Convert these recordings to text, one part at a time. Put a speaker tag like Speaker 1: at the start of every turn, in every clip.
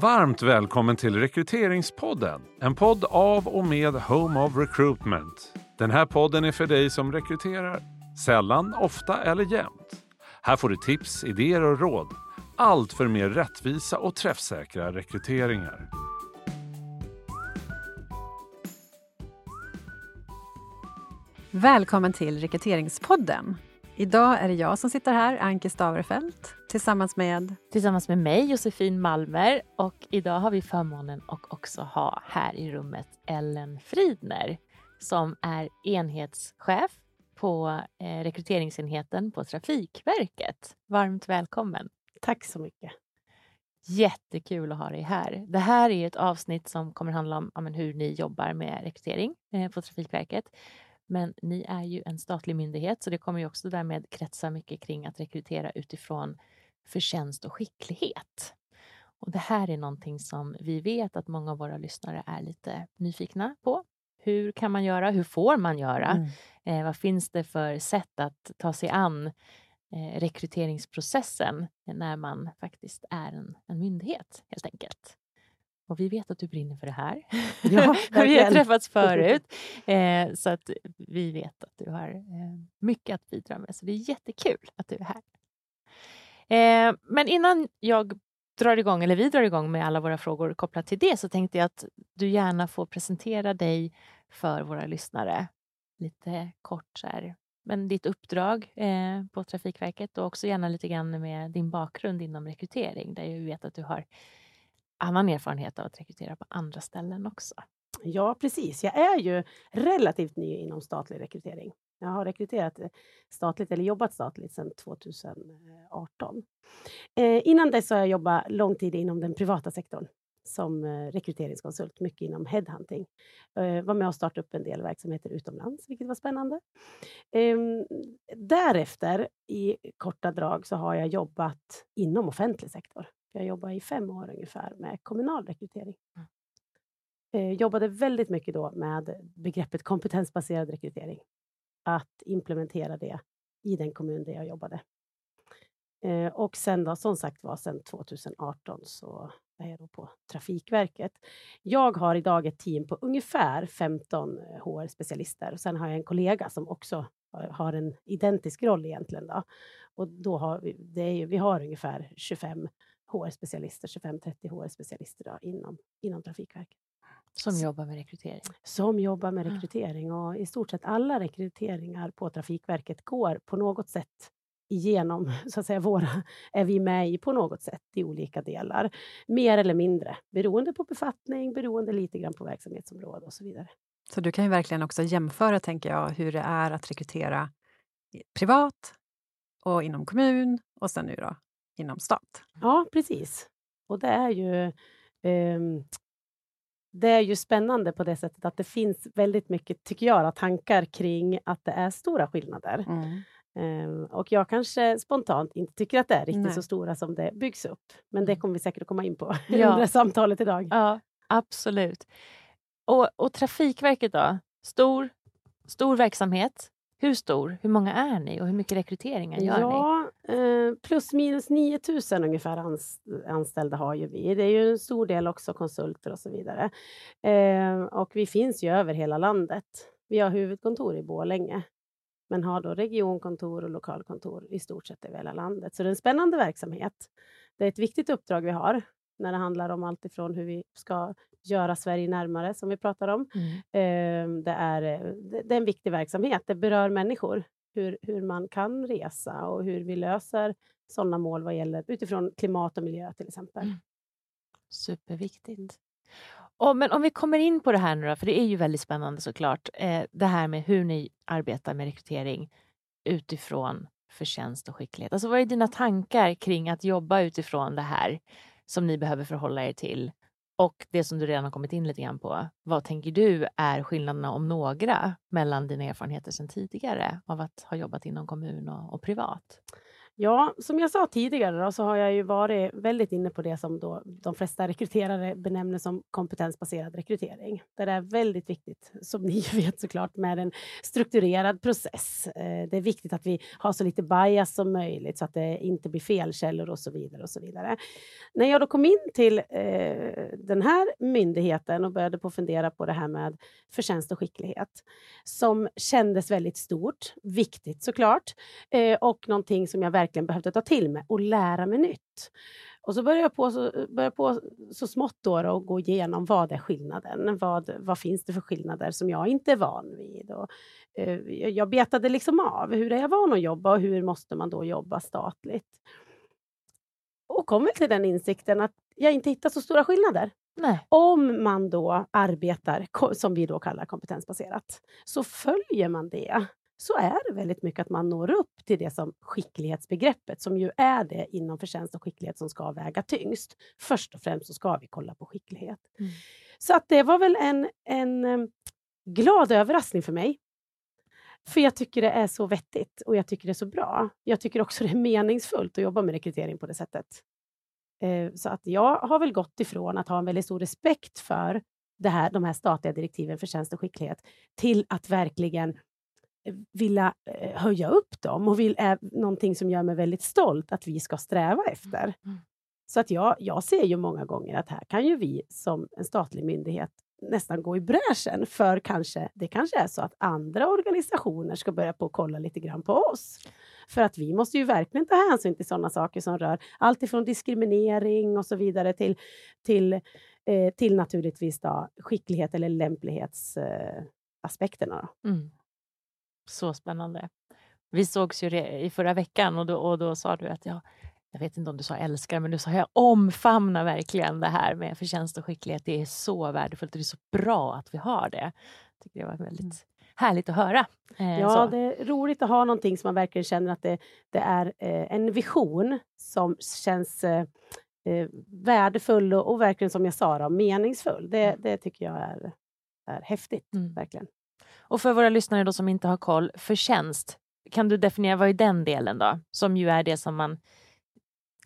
Speaker 1: Varmt välkommen till Rekryteringspodden. En podd av och med Home of Recruitment. Den här podden är för dig som rekryterar. Sällan, ofta eller jämt. Här får du tips, idéer och råd. Allt för mer rättvisa och träffsäkra rekryteringar.
Speaker 2: Välkommen till Rekryteringspodden. Idag är det jag som sitter här, Anke Staverfelt, tillsammans med...
Speaker 3: Tillsammans med mig, Josefin Malmer. Och idag har vi förmånen att också ha här i rummet Ellen Fridner som är enhetschef på eh, rekryteringsenheten på Trafikverket. Varmt välkommen!
Speaker 4: Tack så mycket!
Speaker 3: Jättekul att ha dig här. Det här är ett avsnitt som kommer handla om ja, hur ni jobbar med rekrytering eh, på Trafikverket. Men ni är ju en statlig myndighet så det kommer ju också därmed kretsa mycket kring att rekrytera utifrån förtjänst och skicklighet. Och det här är någonting som vi vet att många av våra lyssnare är lite nyfikna på. Hur kan man göra? Hur får man göra? Mm. Eh, vad finns det för sätt att ta sig an eh, rekryteringsprocessen när man faktiskt är en, en myndighet helt enkelt? Och vi vet att du brinner för det här. Ja, vi har träffats förut, eh, så att vi vet att du har eh, mycket att bidra med. Så det är jättekul att du är här. Eh, men innan jag drar igång, eller vi drar igång med alla våra frågor kopplat till det, så tänkte jag att du gärna får presentera dig för våra lyssnare lite kort. Så här. Men ditt uppdrag eh, på Trafikverket och också gärna lite grann med din bakgrund inom rekrytering, där jag vet att du har annan erfarenhet av att rekrytera på andra ställen också.
Speaker 4: Ja, precis. Jag är ju relativt ny inom statlig rekrytering. Jag har rekryterat statligt eller jobbat statligt sedan 2018. Eh, innan dess har jag jobbat lång tid inom den privata sektorn som eh, rekryteringskonsult, mycket inom headhunting. Eh, var med och startade upp en del verksamheter utomlands, vilket var spännande. Eh, därefter, i korta drag, så har jag jobbat inom offentlig sektor. Jag jobbade i fem år ungefär med kommunal rekrytering. Mm. Eh, jobbade väldigt mycket då med begreppet kompetensbaserad rekrytering. Att implementera det i den kommun där jag jobbade. Eh, och sen då, som sagt var, sen 2018 så är jag då på Trafikverket. Jag har idag ett team på ungefär 15 eh, HR-specialister. Och sen har jag en kollega som också eh, har en identisk roll egentligen. Då. Och då har vi, det är ju, vi har ungefär 25 HR-specialister, 25-30 HR-specialister inom, inom Trafikverket.
Speaker 3: Som jobbar med rekrytering?
Speaker 4: Som jobbar med rekrytering och i stort sett alla rekryteringar på Trafikverket går på något sätt igenom, så att säga, våra, är vi med i på något sätt i olika delar. Mer eller mindre, beroende på befattning, beroende lite grann på verksamhetsområde och så vidare.
Speaker 2: Så du kan ju verkligen också jämföra, tänker jag, hur det är att rekrytera privat och inom kommun och sen nu då inom stat.
Speaker 4: Ja, precis. Och det är ju eh, det är ju spännande på det sättet att det finns väldigt mycket, tycker jag, tankar kring att det är stora skillnader. Mm. Um, och jag kanske spontant inte tycker att det är riktigt Nej. så stora som det byggs upp. Men det mm. kommer vi säkert att komma in på ja. under samtalet idag.
Speaker 3: Ja, absolut. Och, och Trafikverket då? Stor, stor verksamhet. Hur stor? Hur många är ni och hur mycket rekryteringar gör
Speaker 4: ja,
Speaker 3: ni?
Speaker 4: Eh, plus minus 9000 ungefär anställda har ju vi. Det är ju en stor del också konsulter och så vidare. Eh, och vi finns ju över hela landet. Vi har huvudkontor i Borlänge men har då regionkontor och lokalkontor i stort sett över hela landet. Så det är en spännande verksamhet. Det är ett viktigt uppdrag vi har när det handlar om allt ifrån hur vi ska göra Sverige närmare, som vi pratar om. Mm. Ehm, det, är, det är en viktig verksamhet. Det berör människor, hur, hur man kan resa och hur vi löser sådana mål vad gäller utifrån klimat och miljö till exempel. Mm.
Speaker 3: Superviktigt. Och, men om vi kommer in på det här nu då, för det är ju väldigt spännande såklart, eh, det här med hur ni arbetar med rekrytering utifrån förtjänst och skicklighet. Alltså vad är dina tankar kring att jobba utifrån det här som ni behöver förhålla er till? Och det som du redan har kommit in lite grann på, vad tänker du är skillnaderna, om några, mellan dina erfarenheter sedan tidigare av att ha jobbat inom kommun och, och privat?
Speaker 4: Ja, som jag sa tidigare då, så har jag ju varit väldigt inne på det som då de flesta rekryterare benämner som kompetensbaserad rekrytering. Där det är väldigt viktigt, som ni vet såklart, med en strukturerad process. Eh, det är viktigt att vi har så lite bias som möjligt så att det inte blir felkällor och så vidare. och så vidare. När jag då kom in till eh, den här myndigheten och började på fundera på det här med förtjänst och skicklighet som kändes väldigt stort, viktigt såklart, eh, och någonting som jag verkligen behövde ta till mig och lära mig nytt. Och så började jag på så, började på så smått då och gå igenom vad är skillnaden? Vad, vad finns det för skillnader som jag inte är van vid? Och, eh, jag betade liksom av, hur är jag van att jobba och hur måste man då jobba statligt? Och kom väl till den insikten att jag inte hittar så stora skillnader.
Speaker 3: Nej.
Speaker 4: Om man då arbetar, som vi då kallar kompetensbaserat, så följer man det så är det väldigt mycket att man når upp till det som skicklighetsbegreppet, som ju är det inom förtjänst och skicklighet som ska väga tyngst. Först och främst så ska vi kolla på skicklighet. Mm. Så att det var väl en, en glad överraskning för mig. För jag tycker det är så vettigt och jag tycker det är så bra. Jag tycker också det är meningsfullt att jobba med rekrytering på det sättet. Eh, så att jag har väl gått ifrån att ha en väldigt stor respekt för det här, de här statliga direktiven för tjänst och skicklighet till att verkligen vilja eh, höja upp dem och vill, är någonting som gör mig väldigt stolt att vi ska sträva efter. Mm. mm. Så att jag, jag ser ju många gånger att här kan ju vi som en statlig myndighet nästan gå i bräschen för kanske, det kanske är så att andra organisationer ska börja på kolla lite grann på oss. För att vi måste ju verkligen ta hänsyn till sådana saker som rör allt ifrån diskriminering och så vidare till, till, eh, till naturligtvis då, skicklighet eller lämplighetsaspekterna. Eh, mm.
Speaker 3: Så spännande. Vi sågs ju i förra veckan och då, och då sa du att jag, jag vet inte om du sa älskar, men du sa jag omfamnar verkligen det här med förtjänst och skicklighet. Det är så värdefullt och det är så bra att vi har det. Jag tycker det var väldigt mm. härligt att höra.
Speaker 4: Eh, ja, så. det är roligt att ha någonting som man verkligen känner att det, det är eh, en vision som känns eh, eh värdefull och, och, verkligen som jag sa, då, meningsfull. Det, mm. det tycker jag är, är häftigt, mm. verkligen.
Speaker 3: Och för våra lyssnare då som inte har koll, förtjänst, kan du definiera vad är den delen då? Som ju är det som man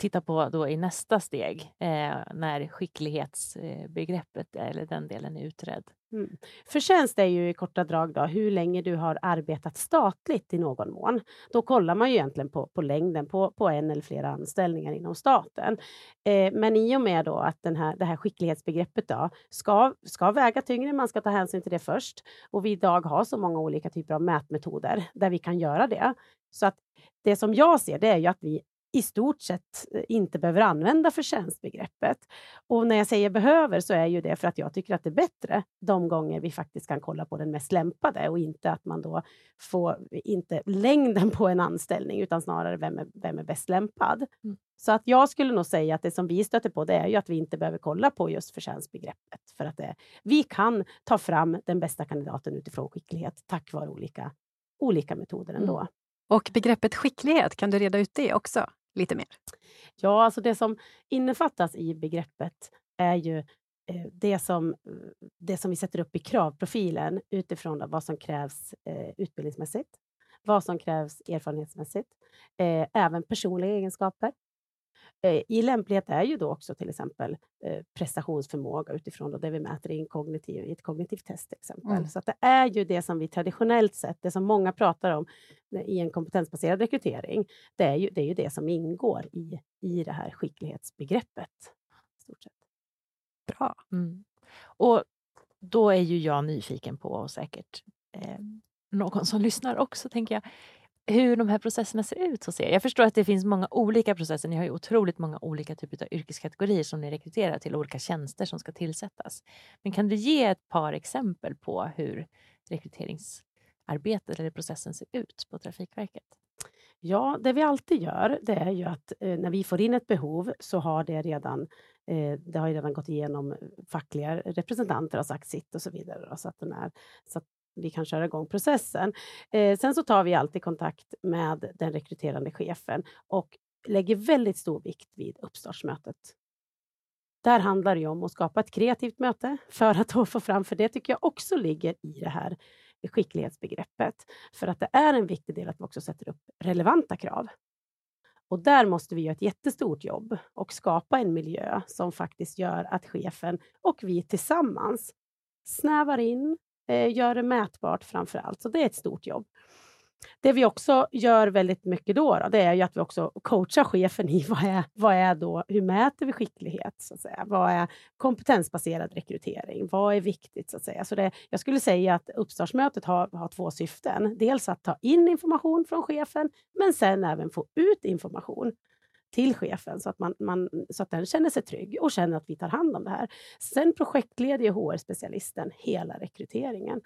Speaker 3: titta på då i nästa steg eh, när skicklighetsbegreppet eh, eller den delen är utredd.
Speaker 4: Mm. Förtjänst är ju i korta drag då, hur länge du har arbetat statligt i någon mån. Då kollar man ju egentligen på, på längden på, på en eller flera anställningar inom staten. Eh, men i och med då att den här, det här skicklighetsbegreppet då, ska, ska väga tyngre, man ska ta hänsyn till det först. Och vi idag har så många olika typer av mätmetoder där vi kan göra det. Så att det som jag ser det är ju att vi i stort sett eh, inte behöver använda förtjänstbegreppet. Och när jag säger behöver så är ju det för att jag tycker att det är bättre de gånger vi faktiskt kan kolla på den mest lämpade och inte att man då får, inte längden på en anställning utan snarare vem är, vem är bäst lämpad. Mm. Så att jag skulle nog säga att det som vi stöter på det är ju att vi inte behöver kolla på just förtjänstbegreppet för att det, vi kan ta fram den bästa kandidaten utifrån skicklighet tack vare olika, olika metoder ändå. Mm.
Speaker 2: Och begreppet skicklighet, kan du reda ut det också? Lite mer?
Speaker 4: Ja, alltså det som innefattas i begreppet är ju eh, det som, det som vi sätter upp i kravprofilen utifrån vad som krävs eh, utbildningsmässigt, vad som krävs erfarenhetsmässigt, eh, även personliga egenskaper i lämplighet är ju då också till exempel eh, prestationsförmåga utifrån det vi mäter i, kognitiv, i ett kognitivt test. Till exempel. Mm. Så det är ju det som vi traditionellt sett, det som många pratar om i en kompetensbaserad rekrytering, det är ju det, är ju det som ingår i, i det här skicklighetsbegreppet. Stort sett.
Speaker 3: Bra. Mm. Och då är ju jag nyfiken på, och säkert eh, någon som lyssnar också, tänker jag hur de här processerna ser ut hos er. Jag förstår att det finns många olika processer. Ni har ju otroligt många olika typer av yrkeskategorier som ni rekryterar till, olika tjänster som ska tillsättas. Men kan du ge ett par exempel på hur rekryteringsarbetet eller processen ser ut på Trafikverket?
Speaker 4: Ja, det vi alltid gör det är ju att eh, när vi får in ett behov så har det redan eh, det har redan gått igenom fackliga representanter har sagt sitt och så vidare. Så att, den är, så att vi kan köra igång processen. Eh, sen så tar vi alltid kontakt med den rekryterande chefen och lägger väldigt stor vikt vid uppstartsmötet. Där handlar det om att skapa ett kreativt möte för att få fram, för det tycker jag också ligger i det här skicklighetsbegreppet. För att det är en viktig del att vi också sätter upp relevanta krav. Och där måste vi göra ett jättestort jobb och skapa en miljö som faktiskt gör att chefen och vi tillsammans snävar in, Eh, gör det mätbart framför allt. Så det är ett stort jobb. Det vi också gör väldigt mycket då, då, det är ju att vi också coachar chefen i vad är, vad är då, hur mäter vi skicklighet? Så att säga? Vad är kompetensbaserad rekrytering? Vad är viktigt? Så att säga? Så det, jag skulle säga att uppstartsmötet har, har två syften. Dels att ta in information från chefen, men sen även få ut information till chefen så att, man, man, så att den känner sig trygg och känner att vi tar hand om det här. Sen projektleder HR-specialisten hela rekryteringen.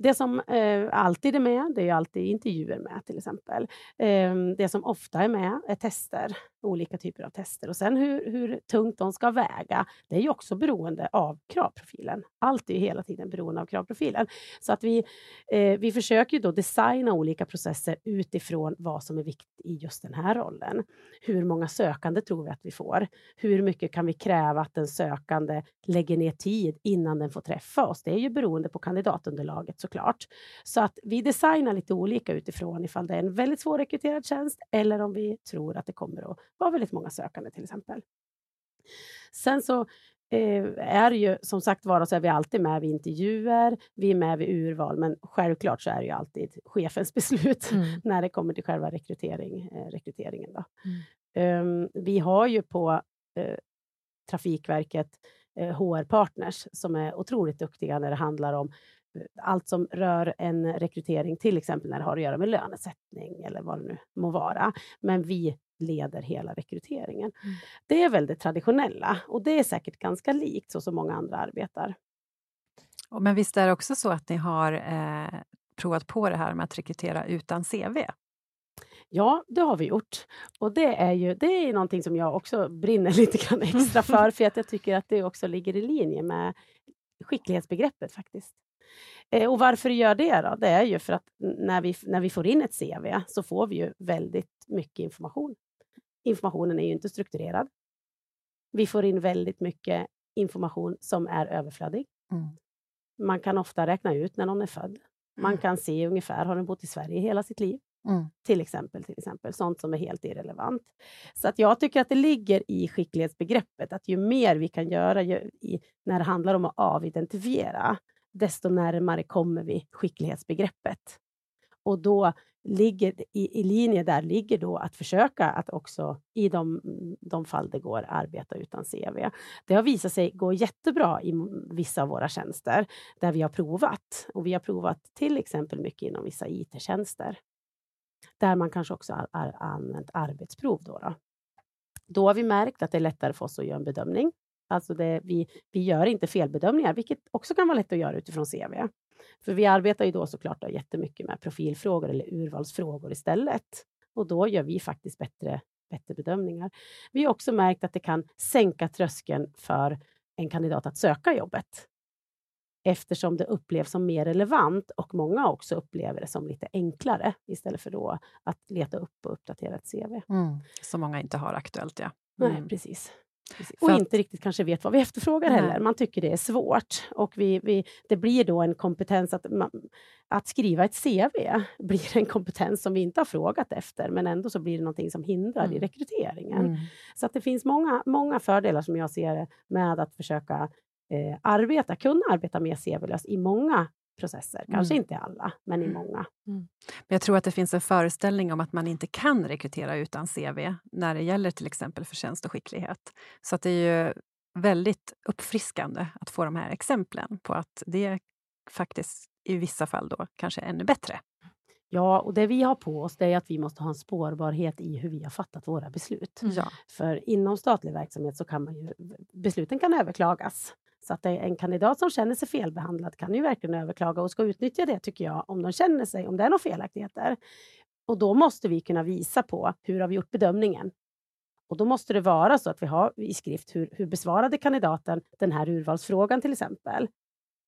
Speaker 4: Det som eh, alltid är med, det är alltid intervjuer med till exempel. Eh, det som ofta är med är tester, olika typer av tester. Och sen hur, hur tungt de ska väga, det är ju också beroende av kravprofilen. Allt är hela tiden beroende av kravprofilen. Så att vi, eh, vi försöker då designa olika processer utifrån vad som är viktigt i just den här rollen. Hur många sökande tror vi att vi får? Hur mycket kan vi kräva att den sökande lägger ner tid innan den får träffa oss? Det är ju beroende på kandidatunderlaget såklart. Så att vi designar lite olika utifrån ifall det är en väldigt svårrekryterad tjänst eller om vi tror att det kommer att vara väldigt många sökande till exempel. Sen så eh, är ju som sagt vara så är vi alltid med vid intervjuer, vi är med vid urval, men självklart så är det ju alltid chefens beslut mm. när det kommer till själva rekrytering, eh, rekryteringen. Då. Mm. Um, vi har ju på eh, Trafikverket eh, HR-partners som är otroligt duktiga när det handlar om allt som rör en rekrytering, till exempel när det har att göra med lönesättning eller vad det nu må vara. Men vi leder hela rekryteringen. Mm. Det är väl det traditionella och det är säkert ganska likt så som många andra arbetar.
Speaker 2: Men visst är det också så att ni har eh, provat på det här med att rekrytera utan CV?
Speaker 4: Ja, det har vi gjort. Och det är ju det är någonting som jag också brinner lite grann extra för, för att jag tycker att det också ligger i linje med skicklighetsbegreppet faktiskt. Eh, och varför gör det då? Det är ju för att när vi, när vi får in ett CV så får vi ju väldigt mycket information. Informationen är ju inte strukturerad. Vi får in väldigt mycket information som är överflödig. Mm. Man kan ofta räkna ut när någon är född. Man mm. kan se ungefär, har den bott i Sverige hela sitt liv? Mm. Till, exempel, till exempel, sånt som är helt irrelevant. Så att jag tycker att det ligger i skicklighetsbegreppet att ju mer vi kan göra ju, i, när det handlar om att avidentifiera, desto närmare kommer vi skicklighetsbegreppet. Och då ligger, i, i linje där ligger då att försöka att också i de, de fall det går arbeta utan CV. Det har visat sig gå jättebra i vissa av våra tjänster där vi har provat. Och vi har provat till exempel mycket inom vissa IT-tjänster. Där man kanske också har, använt arbetsprov. Då, då. då har vi märkt att det är lättare för oss att göra en bedömning Alltså det, vi, vi gör inte felbedömningar, vilket också kan vara lätt att göra utifrån CV. För vi arbetar ju då såklart då jättemycket med profilfrågor eller urvalsfrågor istället. Och då gör vi faktiskt bättre, bättre bedömningar. Vi har också märkt att det kan sänka tröskeln för en kandidat att söka jobbet eftersom det upplevs som mer relevant och många också upplever det som lite enklare istället för då att leta upp och uppdatera ett CV.
Speaker 2: Mm, som många inte har aktuellt, ja.
Speaker 4: Mm. Nej, precis. Och att, inte riktigt kanske vet vad vi efterfrågar nej. heller. Man tycker det är svårt. Och vi, vi, det blir då en kompetens att, man, att skriva ett CV blir en kompetens som vi inte har frågat efter, men ändå så blir det någonting som hindrar mm. i rekryteringen. Mm. Så att det finns många, många fördelar som jag ser med att försöka eh, arbeta, kunna arbeta mer CV-löst i många processer. Kanske mm. inte alla, men i mm. många. Mm.
Speaker 2: Jag tror att det finns en föreställning om att man inte kan rekrytera utan CV när det gäller till exempel förtjänst och skicklighet. Så att det är ju väldigt uppfriskande att få de här exemplen på att det faktiskt i vissa fall då kanske är ännu bättre.
Speaker 4: Ja, och det vi har på oss det är att vi måste ha en spårbarhet i hur vi har fattat våra beslut.
Speaker 2: Ja.
Speaker 4: För inom statlig verksamhet så kan man ju, besluten kan överklagas. Så att en kandidat som känner sig felbehandlad kan ju verkligen överklaga och ska utnyttja det tycker jag, om de känner sig, om det är några felaktigheter. Och då måste vi kunna visa på hur har vi gjort bedömningen. Och då måste det vara så att vi har i skrift hur, hur besvarade kandidaten den här urvalsfrågan till exempel.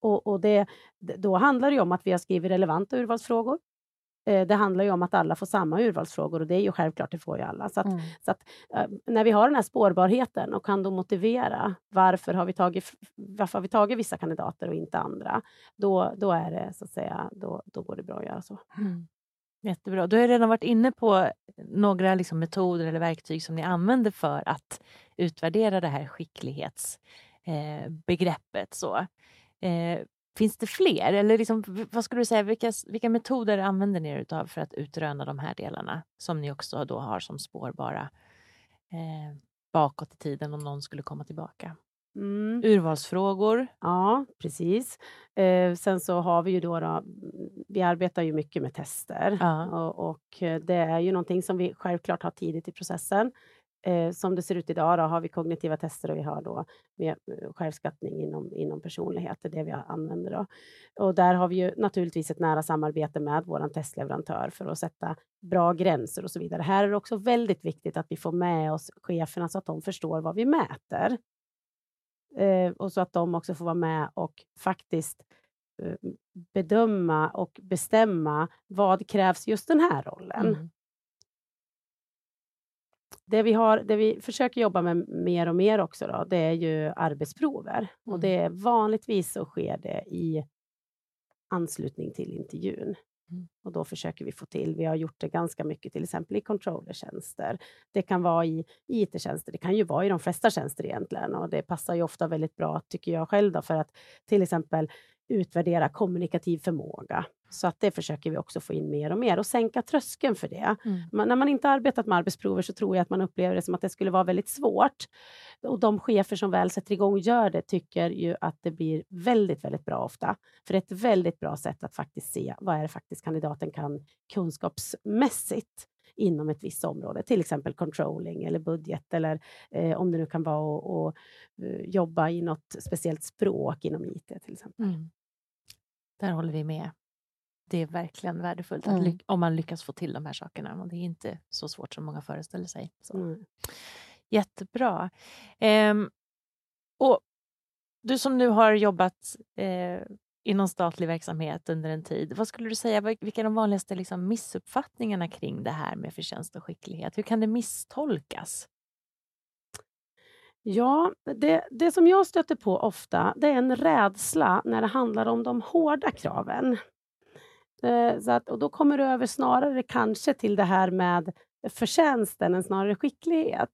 Speaker 4: Och, och det, då handlar det om att vi har skrivit relevanta urvalsfrågor. Eh, det handlar ju om att alla får samma urvalsfrågor och det är ju självklart, det får ju alla. Så, att, mm. så att, eh, när vi har den här spårbarheten och kan då motivera varför har vi tagit, varför har vi tagit vissa kandidater och inte andra, då, då, är det, så att säga, då, då går det bra att göra så.
Speaker 2: Mm.
Speaker 3: Jättebra. Du har redan varit inne på några liksom metoder eller verktyg som ni använder för att utvärdera det här skicklighetsbegreppet. Eh, eh, finns det fler? Eller liksom, vad skulle du säga, vilka, vilka metoder använder ni er av för att utröna de här delarna som ni också då har som spårbara eh, bakåt i tiden om någon skulle komma tillbaka? Mm. Urvalsfrågor.
Speaker 4: Ja, precis. Eh, sen så har vi ju då, då, vi arbetar ju mycket med tester ja. och, och, det är ju någonting som vi självklart har tidigt i processen. Eh, som det ser ut idag då, har vi kognitiva tester och vi har då med eh, självskattning inom, inom personlighet, det är det vi använder. Då. Och där har vi ju naturligtvis ett nära samarbete med vår testleverantör för att sätta bra gränser och så vidare. Här är det också väldigt viktigt att vi får med oss cheferna så att de förstår vad vi mäter. Eh, och så att de också får vara med och faktiskt eh, bedöma och bestämma vad krävs just den här rollen. Mm. Det vi, har, det vi försöker jobba med mer och mer också, då, det är ju arbetsprover. Mm. Och det är vanligtvis så sker det i anslutning till intervjun. Mm. Och då försöker vi få till, vi har gjort det ganska mycket till exempel i controllertjänster. Det kan vara i IT-tjänster, det kan ju vara i de flesta tjänster egentligen och det passar ju ofta väldigt bra tycker jag själv då, för att till exempel utvärdera kommunikativ förmåga. Så att det försöker vi också få in mer och mer och sänka tröskeln för det. Mm. Man, när man inte arbetat med arbetsprover så tror jag att man upplever det som att det skulle vara väldigt svårt. Och de chefer som väl sätter igång gör det tycker ju att det blir väldigt, väldigt bra ofta. För det är ett väldigt bra sätt att faktiskt se vad är det faktiskt kandidaten kan kunskapsmässigt inom ett visst område, till exempel controlling eller budget eller eh, om det nu kan vara att uh, jobba i något speciellt språk inom IT till exempel. Mm.
Speaker 3: Där håller vi med. Det är verkligen värdefullt mm. om man lyckas få till de här sakerna. Och det är inte så svårt som många föreställer sig. Så. Mm. Jättebra. Um, och du som nu har jobbat eh, inom statlig verksamhet under en tid. Vad skulle du säga, vilka är de vanligaste liksom, missuppfattningarna kring det här med förtjänst och skicklighet? Hur kan det misstolkas?
Speaker 4: Ja, det, det som jag stöter på ofta, det är en rädsla när det handlar om de hårda kraven. Eh, så att, och då kommer du över snarare kanske till det här med förtjänsten än snarare skicklighet.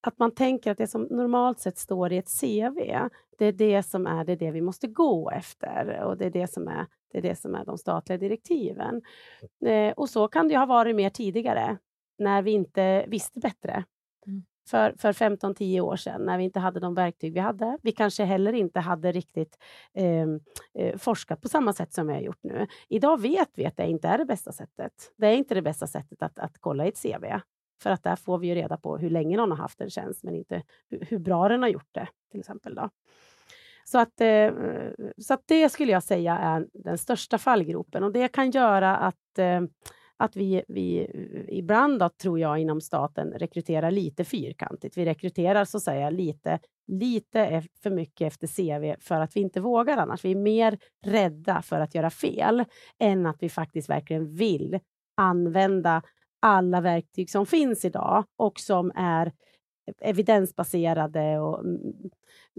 Speaker 4: Att man tänker att det som normalt sett står i ett CV, det är det som är det, det vi måste gå efter och det är det som är, det är, det som är de statliga direktiven. Eh, och så kan det ha varit mer tidigare, när vi inte visste bättre. För, för 15-10 år sedan när vi inte hade de verktyg vi hade. Vi kanske heller inte hade riktigt ehm, eh, forskat på samma sätt som vi har gjort nu. Idag vet vi att det inte är det bästa sättet. Det är inte det bästa sättet att, att kolla i ett CV. För att där får vi ju reda på hur länge någon har haft en tjänst men inte hur, hur bra den har gjort det, till exempel. Då. Så, att, eh, så att det skulle jag säga är den största fallgropen och det kan göra att eh, att vi, vi ibland, då, tror jag, inom staten rekryterar lite fyrkantigt. Vi rekryterar så att säga lite, lite e, för mycket efter CV för att vi inte vågar annars. Vi är mer rädda för att göra fel än att vi faktiskt verkligen vill använda alla verktyg som finns idag och som är evidensbaserade och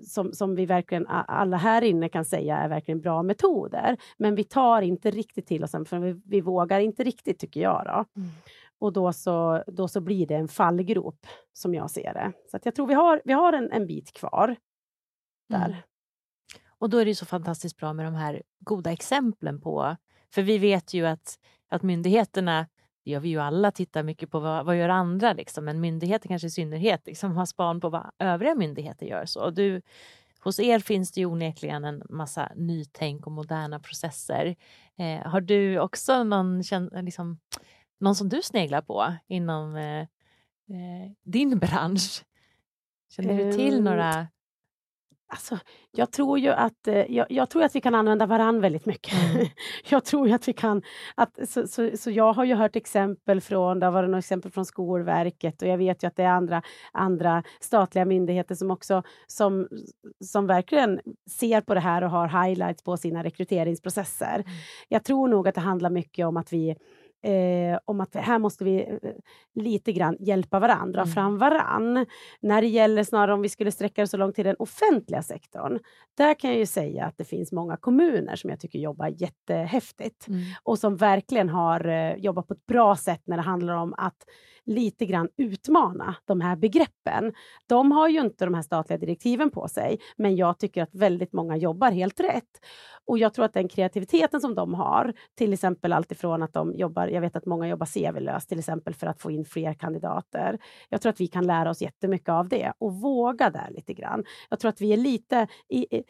Speaker 4: som, som vi verkligen alla här inne kan säga är verkligen bra metoder. Men vi tar inte riktigt till oss dem, för vi, vi vågar inte riktigt, tycker jag. Då. Mm. Och då så, då så blir det en fallgrop, som jag ser det. Så jag tror vi har, vi har en, en bit kvar där. Mm.
Speaker 3: Och då är det så fantastiskt bra med de här goda exemplen på... För vi vet ju att, att myndigheterna det gör vi ju alla, tittar mycket på vad, vad gör andra, liksom. men myndigheter kanske i synnerhet liksom, har span på vad övriga myndigheter gör. Så du, hos er finns det ju onekligen en massa nytänk och moderna processer. Eh, har du också någon, liksom, någon som du sneglar på inom eh, eh, din bransch? Känner du till ehm, några
Speaker 4: Alltså, jag, tror ju att, eh, jag, jag, tror att vi kan använda varann väldigt mycket. Mm. jag tror ju att vi kan... Att, så, så, så, jag har ju hört exempel från, det har varit några exempel från Skolverket och jag vet ju att det är andra, andra statliga myndigheter som också som, som verkligen ser på det här och har highlights på sina rekryteringsprocesser. Mm. Jag tror nog att det handlar mycket om att vi eh, om att här måste vi eh, lite grann hjälpa varandra, mm. fram varann. När det gäller snarare om vi skulle sträcka det så långt till den offentliga sektorn, där kan jag ju säga att det finns många kommuner som jag tycker jobbar jättehäftigt mm. och som verkligen har eh, jobbat på ett bra sätt när det handlar om att lite grann utmana de här begreppen. De har ju inte de här statliga direktiven på sig, men jag tycker att väldigt många jobbar helt rätt. Och jag tror att den kreativiteten som de har, till exempel alltifrån att de jobbar, jag vet att många jobbar CV-löst till exempel för att få in fler kandidater. Jag tror att vi kan lära oss jättemycket av det och våga där lite grann. Jag tror att vi är lite i,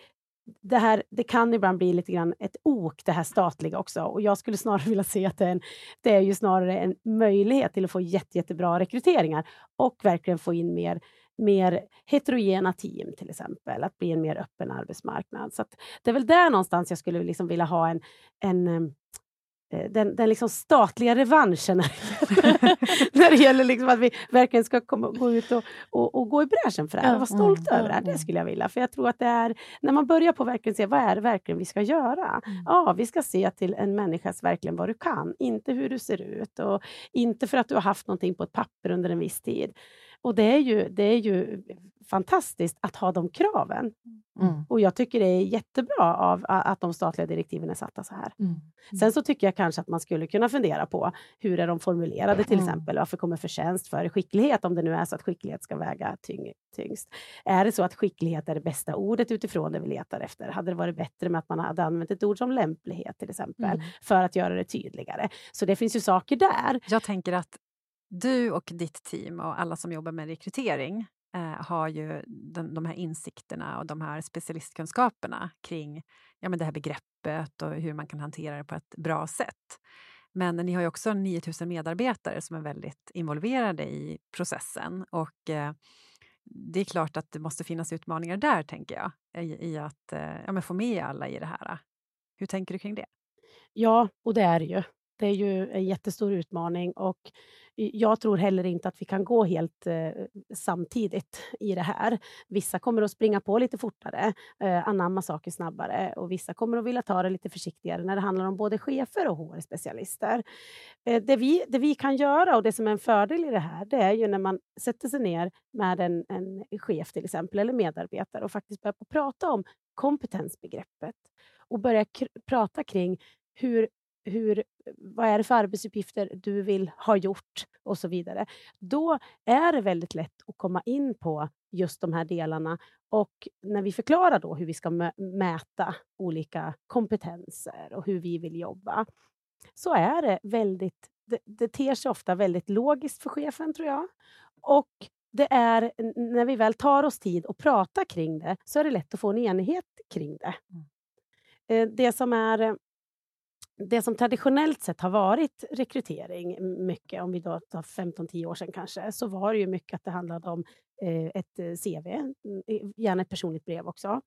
Speaker 4: det, här, det kan ibland bli lite grann ett ok, det här statliga också. Och jag skulle snarare vilja se att det är, en, det är ju snarare en möjlighet till att få jätte, jättebra rekryteringar och verkligen få in mer mer heterogena team till exempel, att bli en mer öppen arbetsmarknad. Så det är väl där någonstans jag skulle liksom vilja ha en, en den, den liksom statliga revanschen när det gäller liksom att vi verkligen ska komma, gå ut och, och, och, gå i bräschen för det här och vara stolta mm, över det här. Det skulle jag vilja. För jag tror att det är när man börjar på verkligen se vad är det verkligen vi ska göra. Mm. Ja, vi ska se till en människas verkligen vad du kan, inte hur du ser ut och inte för att du har haft någonting på ett papper under en viss tid. Och det är ju, det är ju fantastiskt att ha de kraven. Mm. Och jag tycker det är jättebra av att de statliga direktiven är satta så här. Mm. Sen så tycker jag kanske att man skulle kunna fundera på hur är de formulerade till mm. exempel? Varför kommer förtjänst före skicklighet om det nu är så att skicklighet ska väga tyng, tyngst? Är det så att skicklighet är det bästa ordet utifrån det vi letar efter? Hade det varit bättre med att man hade använt ett ord som lämplighet till exempel mm. för att göra det tydligare? Så det finns ju saker där.
Speaker 2: Jag tänker att du och ditt team och alla som jobbar med rekrytering eh, har ju de, de, här insikterna och de här specialistkunskaperna kring ja, men det här begreppet och hur man kan hantera det på ett bra sätt. Men ni har ju också 9000 medarbetare som är väldigt involverade i processen och eh, det är klart att det måste finnas utmaningar där, tänker jag, i, i att eh, ja, få med alla i det här. Hur tänker du kring det?
Speaker 4: Ja, och det är det ju. Det är ju en jättestor utmaning och jag tror heller inte att vi kan gå helt eh, samtidigt i det här. Vissa kommer att springa på lite fortare, eh, anamma saker snabbare och vissa kommer att vilja ta det lite försiktigare när det handlar om både chefer och HR-specialister. Eh, det, vi, det vi kan göra och det som är en fördel i det här, det är ju när man sätter sig ner med en, en chef till exempel, eller medarbetare och faktiskt börjar prata om kompetensbegreppet och börja prata kring hur hur, vad är det för arbetsuppgifter du vill ha gjort och så vidare. Då är det väldigt lätt att komma in på just de här delarna och när vi förklarar då hur vi ska mäta olika kompetenser och hur vi vill jobba så är det väldigt, det, det ter sig ofta väldigt logiskt för chefen tror jag. Och det är när vi väl tar oss tid att prata kring det så är det lätt att få en enighet kring det. Mm. Eh, det som är det som traditionellt sett har varit rekrytering, mycket, om vi då tar 15-10 år sedan kanske, så var det ju mycket att det handlade om eh, ett eh, CV, mm, gärna ett personligt brev också.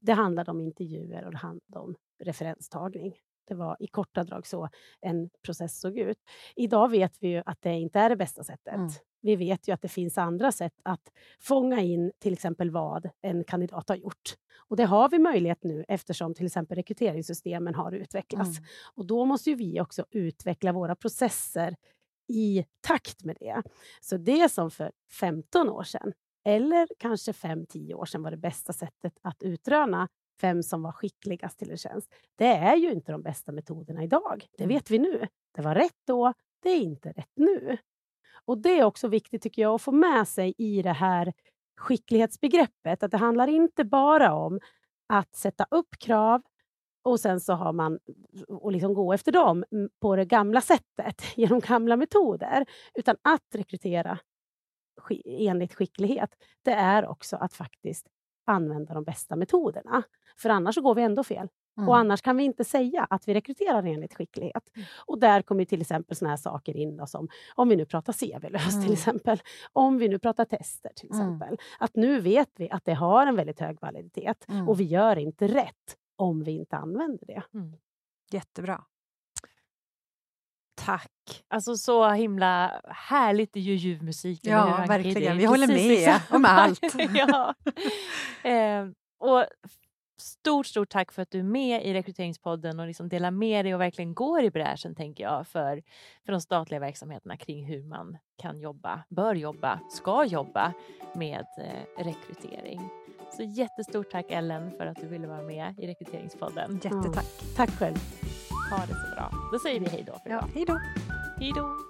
Speaker 4: Det handlade om intervjuer och det handlade om referenstagning. Det var i korta drag så en process såg ut. Idag vet vi ju att det inte är det bästa sättet. Mm. Vi vet ju att det finns andra sätt att fånga in till exempel vad en kandidat har gjort. Och det har vi möjlighet nu eftersom till exempel rekryteringssystemen har utvecklats. Mm. Och då måste vi också utveckla våra processer i takt med det. Så det som för 15 år sedan, eller kanske 5-10 år sedan var det bästa sättet att utröna vem som var skickligast till en tjänst. Det är ju inte de bästa metoderna idag. Det mm. vet vi nu. Det var rätt då, det är inte rätt nu. Och Det är också viktigt tycker jag att få med sig i det här skicklighetsbegreppet. Att det handlar inte bara om att sätta upp krav och sen så har man och liksom gå efter dem på det gamla sättet, genom gamla metoder. Utan att rekrytera enligt skicklighet, det är också att faktiskt använda de bästa metoderna. För annars går vi ändå fel. Mm. Och annars kan vi inte säga att vi rekryterar enligt skicklighet. Mm. Och där kommer till exempel såna här saker in då, som om vi nu pratar CV-löst mm. till exempel. Om vi nu pratar tester till mm. exempel. Att nu vet vi att det har en väldigt hög validitet mm. och vi gör inte rätt om vi inte använder det.
Speaker 2: Mm. Jättebra.
Speaker 3: Tack! Alltså så himla härligt i ljuv musik.
Speaker 2: Ja, verkligen. Vi håller med om allt.
Speaker 3: ja. Eh, och stort, stort tack för att du är med i Rekryteringspodden och liksom delar med dig och verkligen går i bräschen, tänker jag, för, för de statliga verksamheterna kring hur man kan jobba, bör jobba, ska jobba med eh, rekrytering. Så jättestort tack Ellen för att du ville vara med i Rekryteringspodden.
Speaker 2: Jättetack.
Speaker 4: Mm. Tack själv.
Speaker 3: Ha det så bra. Då säger vi hej då för
Speaker 2: Ja,
Speaker 3: idag.
Speaker 2: hej då.
Speaker 3: Hej då!